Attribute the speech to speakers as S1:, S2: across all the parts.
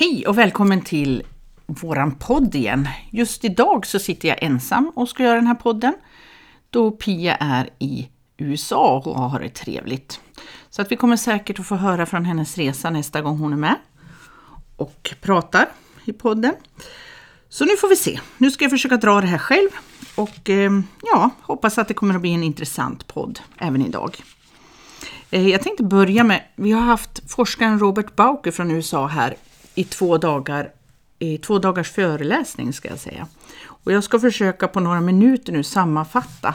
S1: Hej och välkommen till våran podd igen. Just idag så sitter jag ensam och ska göra den här podden då Pia är i USA och har det trevligt. Så att vi kommer säkert att få höra från hennes resa nästa gång hon är med och pratar i podden. Så nu får vi se. Nu ska jag försöka dra det här själv och eh, ja, hoppas att det kommer att bli en intressant podd även idag. Eh, jag tänkte börja med, vi har haft forskaren Robert Bauke från USA här i två dagar, i två dagars föreläsning ska jag säga. Och jag ska försöka på några minuter nu sammanfatta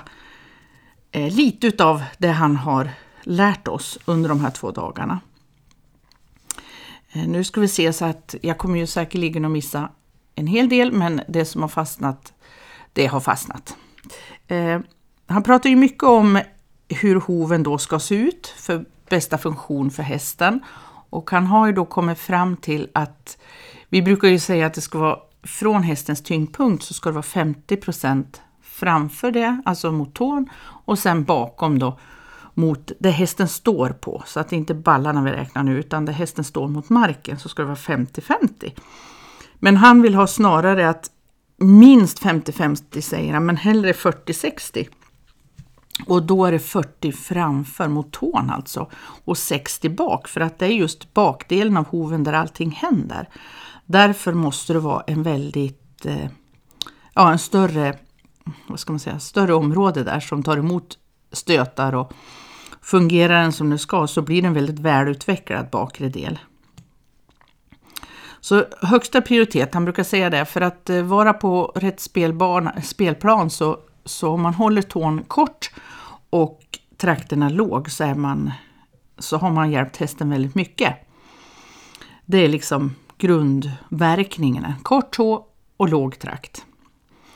S1: eh, lite utav det han har lärt oss under de här två dagarna. Eh, nu ska vi se så att jag kommer ju säkerligen att missa en hel del, men det som har fastnat, det har fastnat. Eh, han pratar ju mycket om hur hoven då ska se ut för bästa funktion för hästen. Och han har ju då kommit fram till att vi brukar ju säga att det ska vara från hästens tyngdpunkt så ska det vara 50% framför det, alltså mot tån, och sen bakom då mot det hästen står på. Så att det inte är ballarna vi räknar nu, utan det hästen står mot marken så ska det vara 50-50. Men han vill ha snarare att minst 50-50 säger han, men hellre 40-60. Och då är det 40 framför mot tån alltså och 60 bak för att det är just bakdelen av hoven där allting händer. Därför måste det vara en väldigt, eh, ja en större, vad ska man säga, större område där som tar emot stötar och fungerar den som den ska så blir den väldigt välutvecklad bakre del. Så högsta prioritet, han brukar säga det, för att eh, vara på rätt spelplan så så om man håller tån kort och trakterna låg så, är man, så har man hjälpt hästen väldigt mycket. Det är liksom grundverkningarna. Kort tå och låg trakt.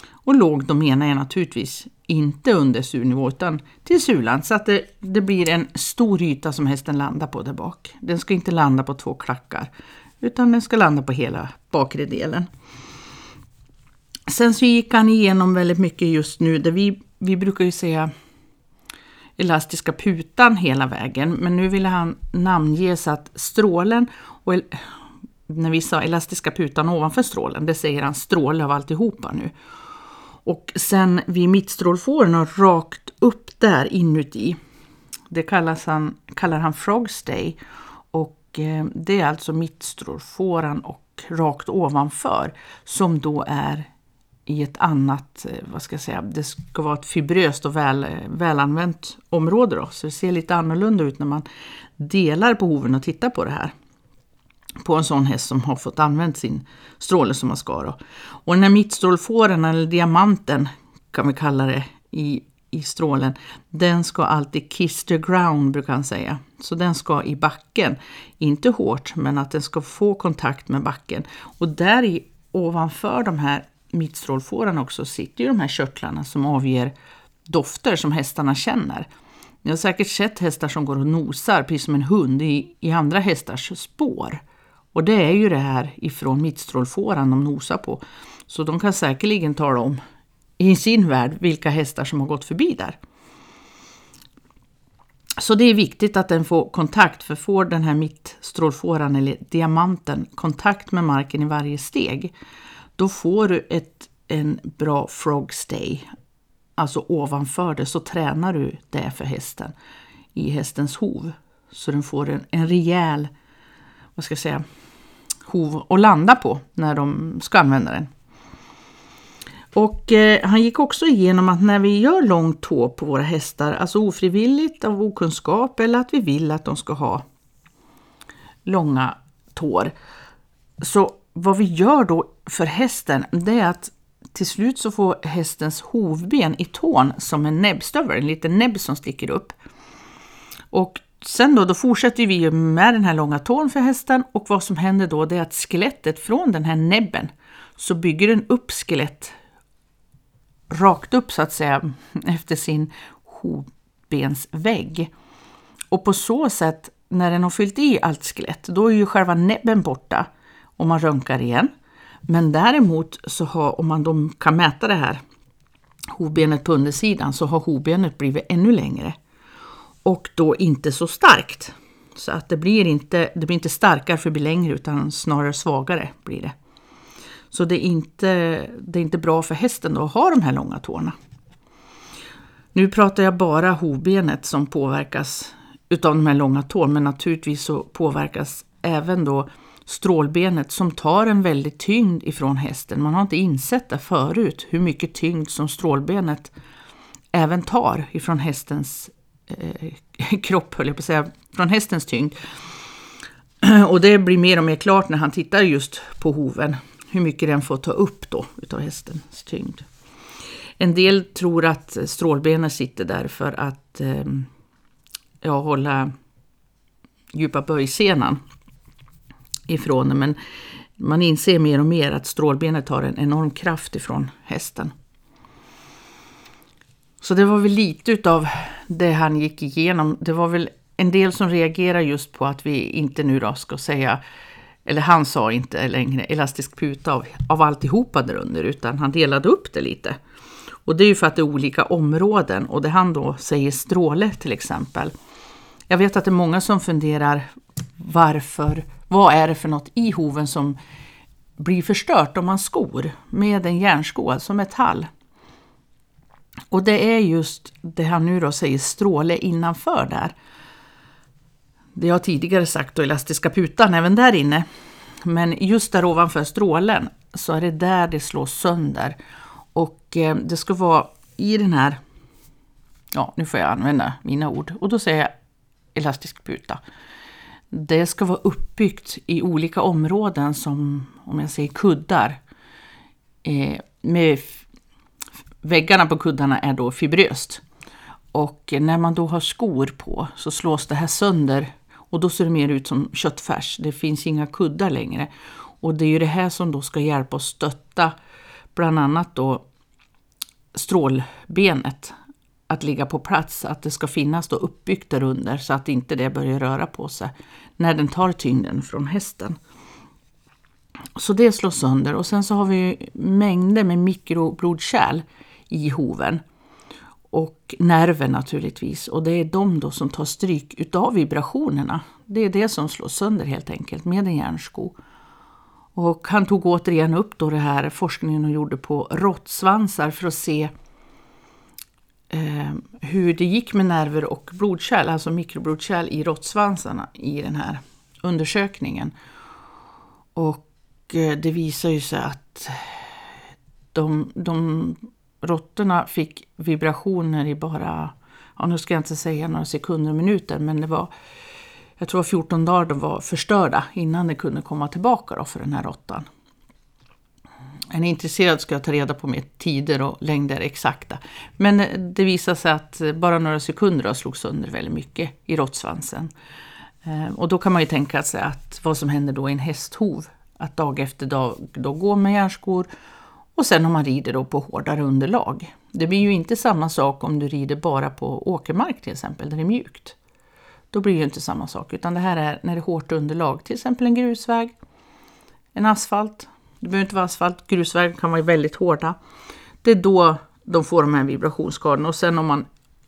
S1: Och låg då menar jag naturligtvis inte under surnivå utan till sulan så att det, det blir en stor yta som hästen landar på där bak. Den ska inte landa på två klackar utan den ska landa på hela bakre delen. Sen så gick han igenom väldigt mycket just nu, där vi, vi brukar ju säga elastiska putan hela vägen, men nu ville han namnge så att strålen och när vi sa elastiska putan ovanför strålen, det säger han stråle av alltihopa nu. Och sen vid mittstrålfåren rakt upp där inuti, det kallas han, kallar han frogstay. Och eh, det är alltså mittstrålfåran och rakt ovanför som då är i ett annat, eh, vad ska jag säga, det ska vara ett fibröst och väl, eh, välanvänt område då. Så det ser lite annorlunda ut när man delar på hoven och tittar på det här. På en sån häst som har fått använt sin stråle som man ska då. Och den här mittstrålfåren, eller diamanten kan vi kalla det i, i strålen, den ska alltid kiss the ground brukar han säga. Så den ska i backen, inte hårt men att den ska få kontakt med backen. Och där i, ovanför de här mittstrålfåran också sitter ju de här körtlarna som avger dofter som hästarna känner. Ni har säkert sett hästar som går och nosar, precis som en hund, i, i andra hästars spår. Och det är ju det här ifrån mittstrålfåran de nosar på. Så de kan säkerligen tala om i sin värld vilka hästar som har gått förbi där. Så det är viktigt att den får kontakt, för får den här mittstrålfåran eller diamanten kontakt med marken i varje steg då får du ett, en bra frog stay. Alltså ovanför det så tränar du det för hästen i hästens hov. Så den får en, en rejäl, vad ska jag säga, hov att landa på när de ska använda den. Och eh, han gick också igenom att när vi gör långt tå på våra hästar, alltså ofrivilligt av okunskap eller att vi vill att de ska ha långa tår, så vad vi gör då för hästen, det är att till slut så får hästens hovben i tån som en näbbstövel, en liten näbb som sticker upp. Och sen då, då fortsätter vi med den här långa tån för hästen och vad som händer då det är att skelettet från den här näbben så bygger den upp skelett rakt upp så att säga efter sin hovbensvägg. Och på så sätt, när den har fyllt i allt skelett, då är ju själva näbben borta om man röntgar igen. Men däremot så har, om man då kan mäta det här hovbenet på undersidan så har hovbenet blivit ännu längre och då inte så starkt. Så att det blir inte, det blir inte starkare för att bli längre utan snarare svagare blir det. Så det är inte, det är inte bra för hästen då att ha de här långa tårna. Nu pratar jag bara hovbenet som påverkas utav de här långa tårna men naturligtvis så påverkas även då strålbenet som tar en väldig tyngd ifrån hästen. Man har inte insett det förut hur mycket tyngd som strålbenet även tar ifrån hästens eh, kropp, höll jag på att säga, från hästens tyngd. Och det blir mer och mer klart när han tittar just på hoven, hur mycket den får ta upp då utav hästens tyngd. En del tror att strålbenet sitter där för att eh, ja, hålla djupa böjsenan ifrån den, men man inser mer och mer att strålbenet har en enorm kraft ifrån hästen. Så det var väl lite utav det han gick igenom. Det var väl en del som reagerar just på att vi inte nu då ska säga, eller han sa inte längre elastisk puta av, av alltihopa där under, utan han delade upp det lite. Och det är ju för att det är olika områden och det han då säger stråle till exempel. Jag vet att det är många som funderar varför, vad är det för något i hoven som blir förstört om man skor med en järnsko, alltså metall. Och det är just det han nu då säger stråle innanför där. Det jag tidigare sagt då elastiska putan även där inne. Men just där ovanför strålen så är det där det slås sönder. Och eh, det ska vara i den här, ja nu får jag använda mina ord, och då säger jag elastisk puta. Det ska vara uppbyggt i olika områden som, om jag säger kuddar, eh, med Väggarna på kuddarna är då fibröst. Och när man då har skor på så slås det här sönder och då ser det mer ut som köttfärs. Det finns inga kuddar längre. Och det är ju det här som då ska hjälpa och stötta bland annat då strålbenet att ligga på plats, att det ska finnas då uppbyggt där under så att inte det börjar röra på sig när den tar tyngden från hästen. Så det slås sönder och sen så har vi mängder med mikroblodkärl i hoven. Och nerver naturligtvis. Och det är de då som tar stryk utav vibrationerna. Det är det som slås sönder helt enkelt med en järnsko. Och han tog återigen upp då det här forskningen och gjorde på råttsvansar för att se eh, hur det gick med nerver och blodkärl, alltså mikroblodkärl i råttsvansarna i den här undersökningen. Och eh, det visar ju sig att de, de råttorna fick vibrationer i bara, ja, nu ska jag inte säga några sekunder och minuter, men det var, jag tror 14 dagar de var förstörda innan de kunde komma tillbaka då för den här råttan. Är ni intresserad ska jag ta reda på mer tider och längder exakta. Men eh, det visade sig att eh, bara några sekunder slog sönder väldigt mycket i råttsvansen. Eh, och då kan man ju tänka sig att vad som händer då i en hästhov. Att dag efter dag då går med järnskor och sen om man rider då på hårdare underlag. Det blir ju inte samma sak om du rider bara på åkermark till exempel, där det är mjukt. Då blir det ju inte samma sak, utan det här är när det är hårt underlag, till exempel en grusväg, en asfalt. Det behöver inte vara asfalt, grusvägar kan vara väldigt hårda. Det är då de får de här vibrationsskadorna och sen om man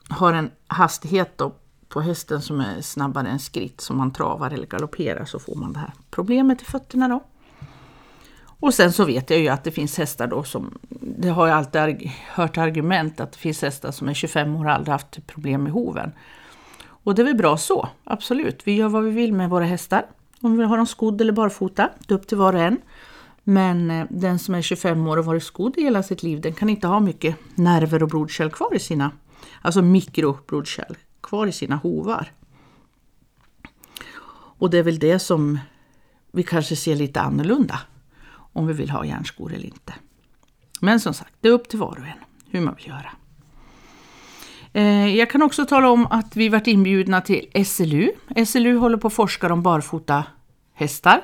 S1: har en hastighet då på hästen som är snabbare än skritt, som man travar eller galopperar, så får man det här problemet i fötterna då. Och sen så vet jag ju att det finns hästar då som, det har jag alltid hört argument att det finns hästar som är 25 år och aldrig haft problem med hoven. Och det är väl bra så, absolut. Vi gör vad vi vill med våra hästar. Om vi har dem skodd eller barfota, det är upp till var och en. Men eh, den som är 25 år och varit skodd i hela sitt liv, den kan inte ha mycket nerver och blodkärl kvar i sina, alltså mikroblodkärl kvar i sina hovar. Och det är väl det som vi kanske ser lite annorlunda om vi vill ha järnskor eller inte. Men som sagt, det är upp till var och en hur man vill göra. Eh, jag kan också tala om att vi varit inbjudna till SLU. SLU håller på att forska om barfota hästar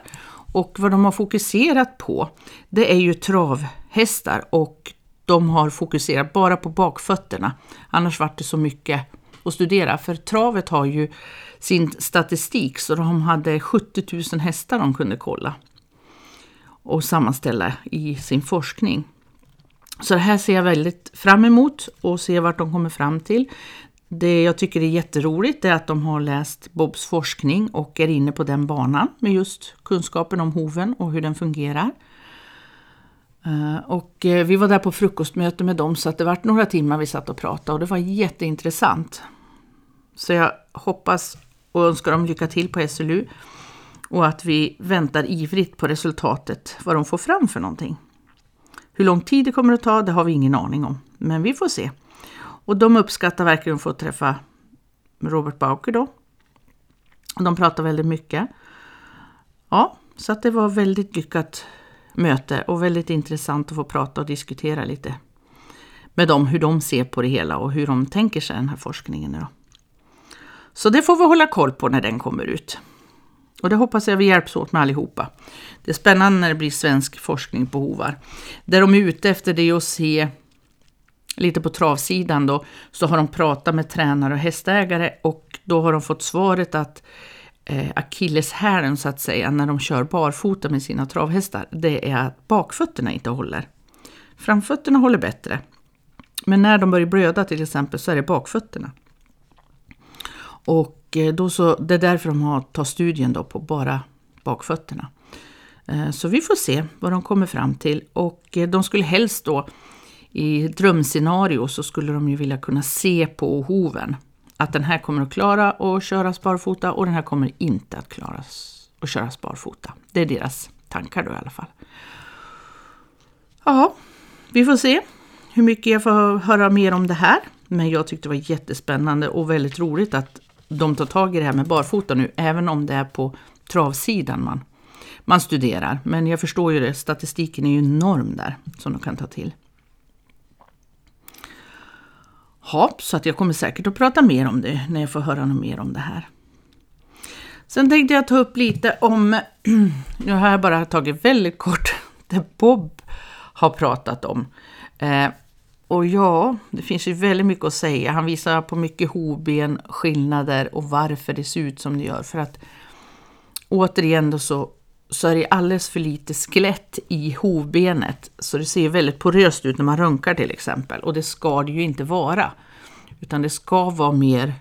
S1: och vad de har fokuserat på det är ju travhästar och de har fokuserat bara på bakfötterna. Annars vart det så mycket att studera för travet har ju sin statistik så de hade 70 000 hästar de kunde kolla och sammanställa i sin forskning. Så det här ser jag väldigt fram emot och se vart de kommer fram till det jag tycker är jätteroligt är att de har läst Bobs forskning och är inne på den banan med just kunskapen om hoven och hur den fungerar. Eh, och eh, vi var där på frukostmöte med dem så att det var några timmar vi satt och pratade och det var jätteintressant. Så jag hoppas och önskar dem lycka till på SLU och att vi väntar ivrigt på resultatet, vad de får fram för någonting. Hur lång tid det kommer att ta, det har vi ingen aning om, men vi får se. Och de uppskattar verkligen att få träffa Robert Bauker då. De pratar väldigt mycket. Ja, så att det var väldigt lyckat möte och väldigt intressant att få prata och diskutera lite med dem hur de ser på det hela och hur de tänker sig den här forskningen. Då. Så det får vi hålla koll på när den kommer ut. Och det hoppas jag vi hjälps åt med allihopa. Det är spännande när det blir svensk forskning på hovar. Det de är ute efter det är att se lite på travsidan då, så har de pratat med tränare och hästägare och då har de fått svaret att eh, akilleshälen så att säga när de kör barfota med sina travhästar, det är att bakfötterna inte håller. Framfötterna håller bättre. Men när de börjar blöda till exempel så är det bakfötterna. Och eh, då så, det är därför de har tagit studien då på bara bakfötterna. Eh, så vi får se vad de kommer fram till. Och eh, de skulle helst då, i drömscenario så skulle de ju vilja kunna se på hoven. Att den här kommer att klara att köras barfota och den här kommer inte att klara att köras barfota. Det är deras tankar då i alla fall. Ja, vi får se hur mycket jag får höra mer om det här. Men jag tyckte det var jättespännande och väldigt roligt att de tar tag i det här med barfota nu, även om det är på travsidan man, man studerar. Men jag förstår ju det, statistiken är ju enorm där som de kan ta till. Ja, så att jag kommer säkert att prata mer om det när jag får höra något mer om det här. Sen tänkte jag ta upp lite om, nu har jag bara tagit väldigt kort, det Bob har pratat om. Eh, och ja, det finns ju väldigt mycket att säga. Han visar på mycket hovben, skillnader och varför det ser ut som det gör. För att återigen då så, så är det alldeles för lite skelett i hovbenet. Så det ser väldigt poröst ut när man runkar till exempel. Och det ska det ju inte vara. Utan det ska vara mer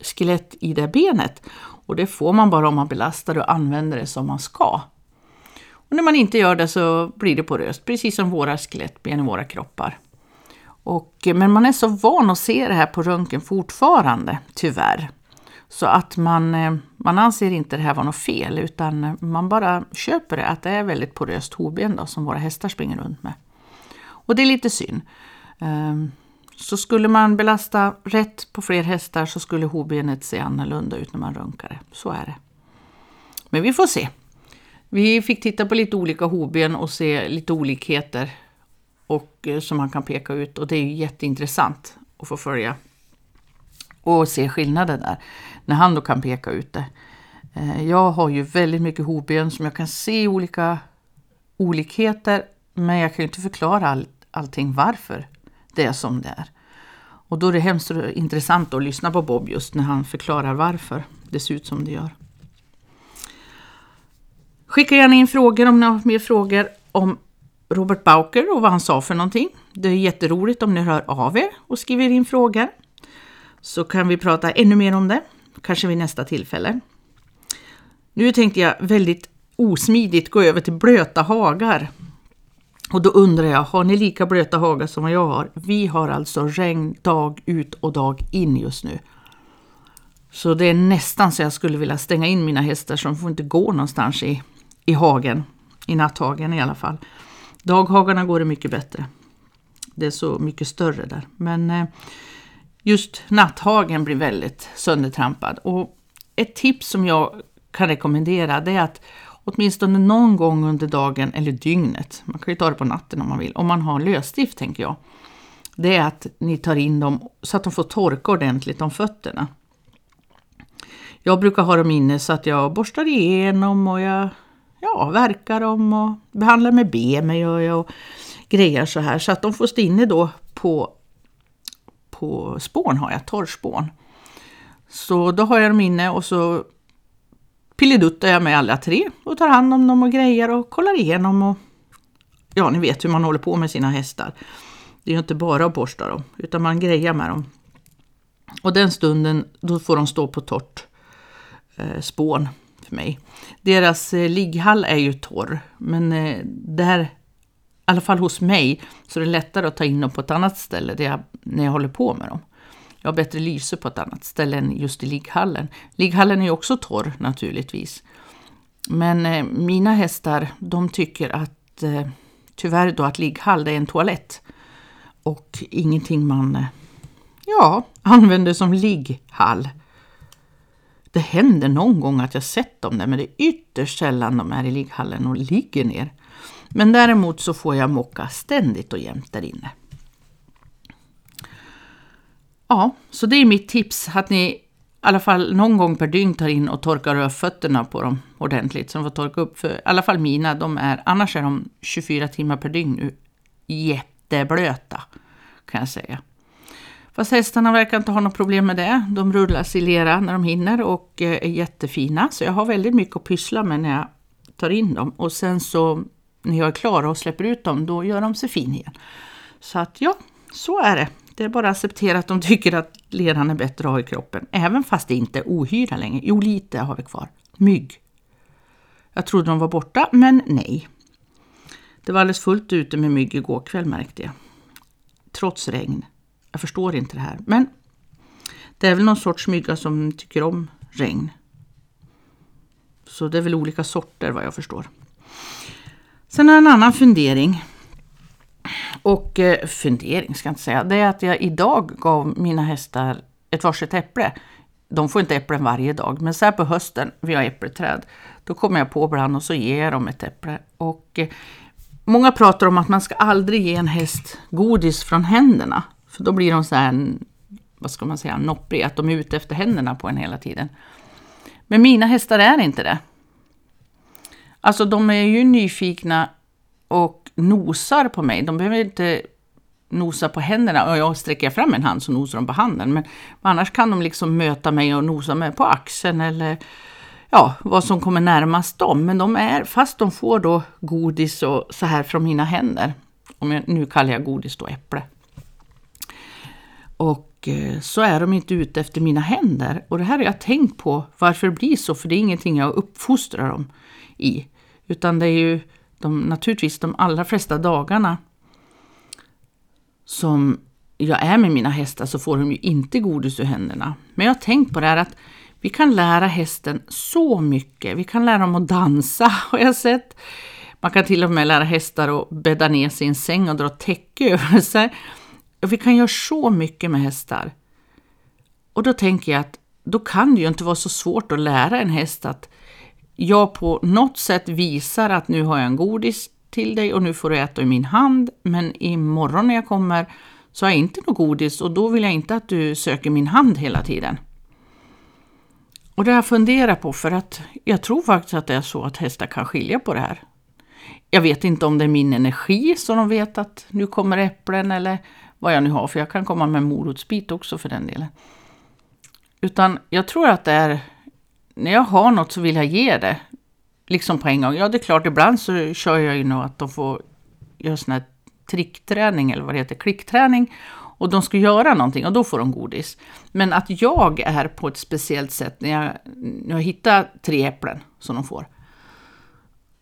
S1: skelett i det benet. Och det får man bara om man belastar och använder det som man ska. Och när man inte gör det så blir det poröst, precis som våra skelettben i våra kroppar. Och, men man är så van att se det här på röntgen fortfarande, tyvärr. Så att man, eh, man anser inte det här vara något fel, utan eh, man bara köper det, att det är väldigt poröst hovben då, som våra hästar springer runt med. Och det är lite synd. Ehm, så skulle man belasta rätt på fler hästar så skulle hovbenet se annorlunda ut när man röntgar det. Så är det. Men vi får se. Vi fick titta på lite olika hovben och se lite olikheter och, eh, som man kan peka ut. Och det är ju jätteintressant att få följa och se skillnaden där. När han då kan peka ut det. Eh, jag har ju väldigt mycket hovben som jag kan se olika olikheter. Men jag kan ju inte förklara all, allting varför det är som det är. Och då är det hemskt intressant att lyssna på Bob just när han förklarar varför det ser ut som det gör. Skicka gärna in frågor om ni har mer frågor om Robert Bauker och vad han sa för någonting. Det är jätteroligt om ni hör av er och skriver in frågor. Så kan vi prata ännu mer om det, kanske vid nästa tillfälle. Nu tänkte jag väldigt osmidigt gå över till blöta hagar. Och då undrar jag, har ni lika blöta hagar som vad jag har? Vi har alltså regn dag ut och dag in just nu. Så det är nästan så jag skulle vilja stänga in mina hästar så de får inte gå någonstans i, i hagen. I natthagen i alla fall. Daghagarna går det mycket bättre. Det är så mycket större där. Men eh, just natthagen blir väldigt söndertrampad. Och ett tips som jag kan rekommendera det är att åtminstone någon gång under dagen eller dygnet, man kan ju ta det på natten om man vill, om man har lösstift tänker jag, det är att ni tar in dem så att de får torka ordentligt om fötterna. Jag brukar ha dem inne så att jag borstar igenom och jag ja, verkar dem och behandlar med ben och grejer så här. Så att de får stå inne då på, på spån har jag, torrspån. Så då har jag dem inne och så pilleduttar jag med alla tre och tar hand om dem och grejer och kollar igenom och ja, ni vet hur man håller på med sina hästar. Det är ju inte bara att borsta dem, utan man grejar med dem. Och den stunden, då får de stå på torrt eh, spån för mig. Deras eh, ligghall är ju torr, men eh, där, i alla fall hos mig, så är det lättare att ta in dem på ett annat ställe jag, när jag håller på med dem. Jag har bättre lyse på ett annat ställe än just i ligghallen. Ligghallen är ju också torr naturligtvis. Men eh, mina hästar, de tycker att eh, tyvärr då att ligghall det är en toalett. Och ingenting man eh, ja, använder som ligghall. Det händer någon gång att jag sett dem där, men det är ytterst sällan de är i ligghallen och ligger ner. Men däremot så får jag mocka ständigt och jämt där inne. Ja, så det är mitt tips att ni i alla fall någon gång per dygn tar in och torkar av fötterna på dem ordentligt. Så de får torka upp. För i alla fall mina, de är, annars är de 24 timmar per dygn nu jätteblöta kan jag säga. Fast hästarna verkar inte ha något problem med det. De rullas i lera när de hinner och eh, är jättefina. Så jag har väldigt mycket att pyssla med när jag tar in dem. Och sen så när jag är klar och släpper ut dem, då gör de sig fin igen. Så att ja, så är det. Det är bara att acceptera att de tycker att leran är bättre att ha i kroppen. Även fast det inte är ohyra längre. Jo, lite har vi kvar. Mygg. Jag trodde de var borta, men nej. Det var alldeles fullt ute med mygg igår kväll märkte jag. Trots regn. Jag förstår inte det här. Men det är väl någon sorts mygga som tycker om regn. Så det är väl olika sorter vad jag förstår. Sen har jag en annan fundering. Och eh, fundering ska jag inte säga. Det är att jag idag gav mina hästar ett varsitt äpple. De får inte äpplen varje dag, men så här på hösten, vi har äppelträd, då kommer jag på ibland och så ger jag dem ett äpple. Och eh, många pratar om att man ska aldrig ge en häst godis från händerna. För då blir de så här, vad ska man säga, noppriga, att de är ute efter händerna på en hela tiden. Men mina hästar är inte det. Alltså de är ju nyfikna och nosar på mig. De behöver inte nosa på händerna och jag sträcker fram en hand så nosar de på handen. Men annars kan de liksom möta mig och nosa mig på axeln eller ja, vad som kommer närmast dem. Men de är, fast de får då godis och så här från mina händer. Om jag, nu kallar jag godis då äpple. Och eh, så är de inte ute efter mina händer. Och det här har jag tänkt på varför det blir så, för det är ingenting jag uppfostrar dem i. Utan det är ju de, naturligtvis de allra flesta dagarna som jag är med mina hästar så får de ju inte godis ur händerna. Men jag har tänkt på det här att vi kan lära hästen så mycket. Vi kan lära dem att dansa har jag sett. Man kan till och med lära hästar att bädda ner sig i en säng och dra täcke över sig. Vi kan göra så mycket med hästar. Och då tänker jag att då kan det ju inte vara så svårt att lära en häst att jag på något sätt visar att nu har jag en godis till dig och nu får du äta i min hand. Men imorgon när jag kommer så har jag inte något godis och då vill jag inte att du söker min hand hela tiden. Och det har jag funderat på för att jag tror faktiskt att det är så att hästar kan skilja på det här. Jag vet inte om det är min energi som de vet att nu kommer äpplen eller vad jag nu har, för jag kan komma med morotsbit också för den delen. Utan jag tror att det är, när jag har något så vill jag ge det, liksom på en gång. Ja, det är klart, ibland så kör jag ju nog att de får göra sån här trickträning, eller vad det heter, klickträning. Och de ska göra någonting och då får de godis. Men att jag är på ett speciellt sätt när jag, när jag hittar tre äpplen som de får.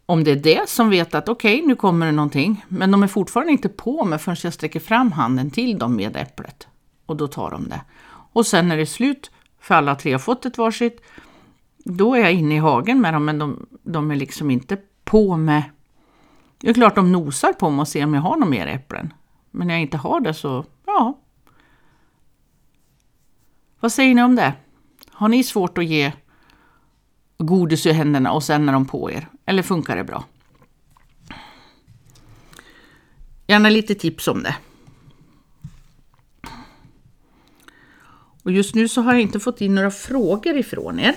S1: Om det är det som vet att okej, okay, nu kommer det någonting, men de är fortfarande inte på mig förrän jag sträcker fram handen till dem med äpplet. Och då tar de det. Och sen när det är slut, för alla tre har fått ett varsitt, då är jag inne i hagen med dem, men de, de är liksom inte på med... Det är klart de nosar på mig och ser om jag har några mer äpplen. Men när jag inte har det så, ja. Vad säger ni om det? Har ni svårt att ge godis i händerna och sen är de på er? Eller funkar det bra? Gärna lite tips om det. Och just nu så har jag inte fått in några frågor ifrån er.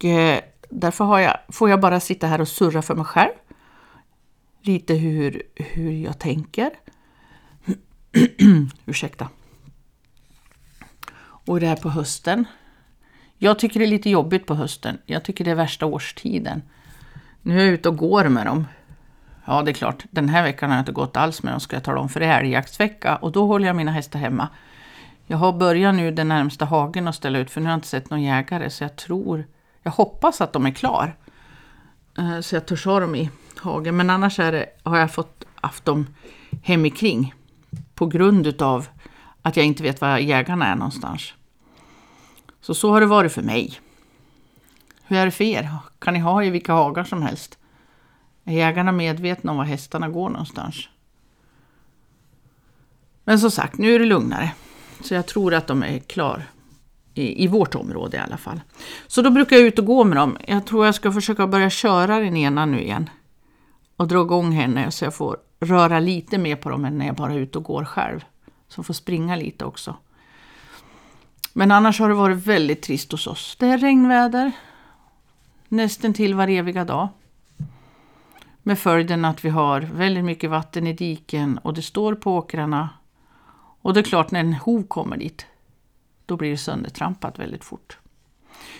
S1: Och eh, därför har jag, får jag bara sitta här och surra för mig själv. Lite hur, hur jag tänker. Ursäkta. Och det här på hösten. Jag tycker det är lite jobbigt på hösten. Jag tycker det är värsta årstiden. Nu är jag ute och går med dem. Ja, det är klart, den här veckan har jag inte gått alls med dem ska jag tala om, för det är älgjaktsvecka och då håller jag mina hästar hemma. Jag har börjat nu den närmsta hagen att ställa ut för nu har jag inte sett någon jägare så jag tror, jag hoppas att de är klar. Eh, så jag törs ha dem i hagen. Men annars är det, har jag fått haft dem hemikring på grund av att jag inte vet var jägarna är någonstans. Så så har det varit för mig. Hur är det för er? Kan ni ha i vilka hagar som helst? Är jägarna medvetna om var hästarna går någonstans? Men som sagt, nu är det lugnare. Så jag tror att de är klar i, i vårt område i alla fall. Så då brukar jag ut och gå med dem. Jag tror jag ska försöka börja köra den ena nu igen. Och dra igång henne så jag får röra lite mer på dem än när jag bara är ute och går själv. Så får springa lite också. Men annars har det varit väldigt trist hos oss. Det är regnväder. Nästan till var eviga dag. Med följden att vi har väldigt mycket vatten i diken och det står på åkrarna. Och det är klart när en hov kommer dit, då blir det söndertrampat väldigt fort.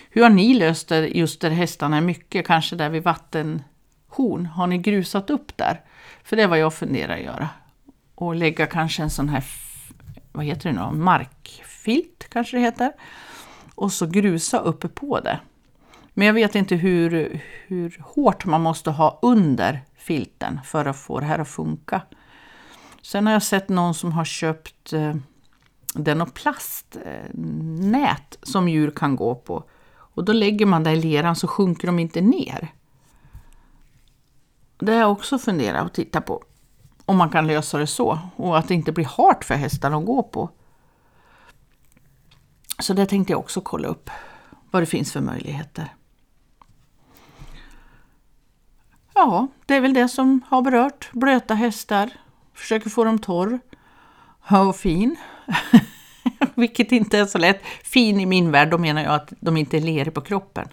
S1: Hur har ni löst det just där hästarna är mycket, kanske där vid vattenhorn? Har ni grusat upp där? För det är vad jag funderar att göra. Och lägga kanske en sån här, vad heter det nu, markfilt kanske det heter. Och så grusa uppe på det. Men jag vet inte hur, hur hårt man måste ha under filten för att få det här att funka. Sen har jag sett någon som har köpt eh, eh, plastnät som djur kan gå på. Och då lägger man det i leran så sjunker de inte ner. Det har jag också funderat och tittat på. Om man kan lösa det så och att det inte blir hårt för hästarna att gå på. Så det tänkte jag också kolla upp vad det finns för möjligheter. Ja, det är väl det som har berört. Blöta hästar, försöker få dem torr och fin. Vilket inte är så lätt. Fin i min värld, då menar jag att de inte är leriga på kroppen.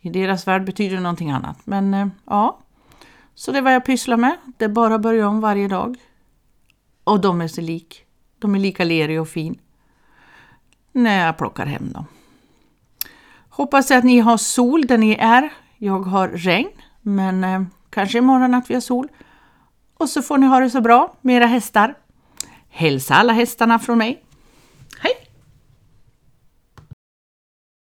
S1: I deras värld betyder det någonting annat. Men eh, ja, så det är vad jag pysslar med. Det är bara att börja om varje dag. Och de är så lik. De är lika leriga och fin. När jag plockar hem dem. Hoppas att ni har sol där ni är. Jag har regn. Men eh, kanske imorgon att vi har sol. Och så får ni ha det så bra med era hästar. Hälsa alla hästarna från mig.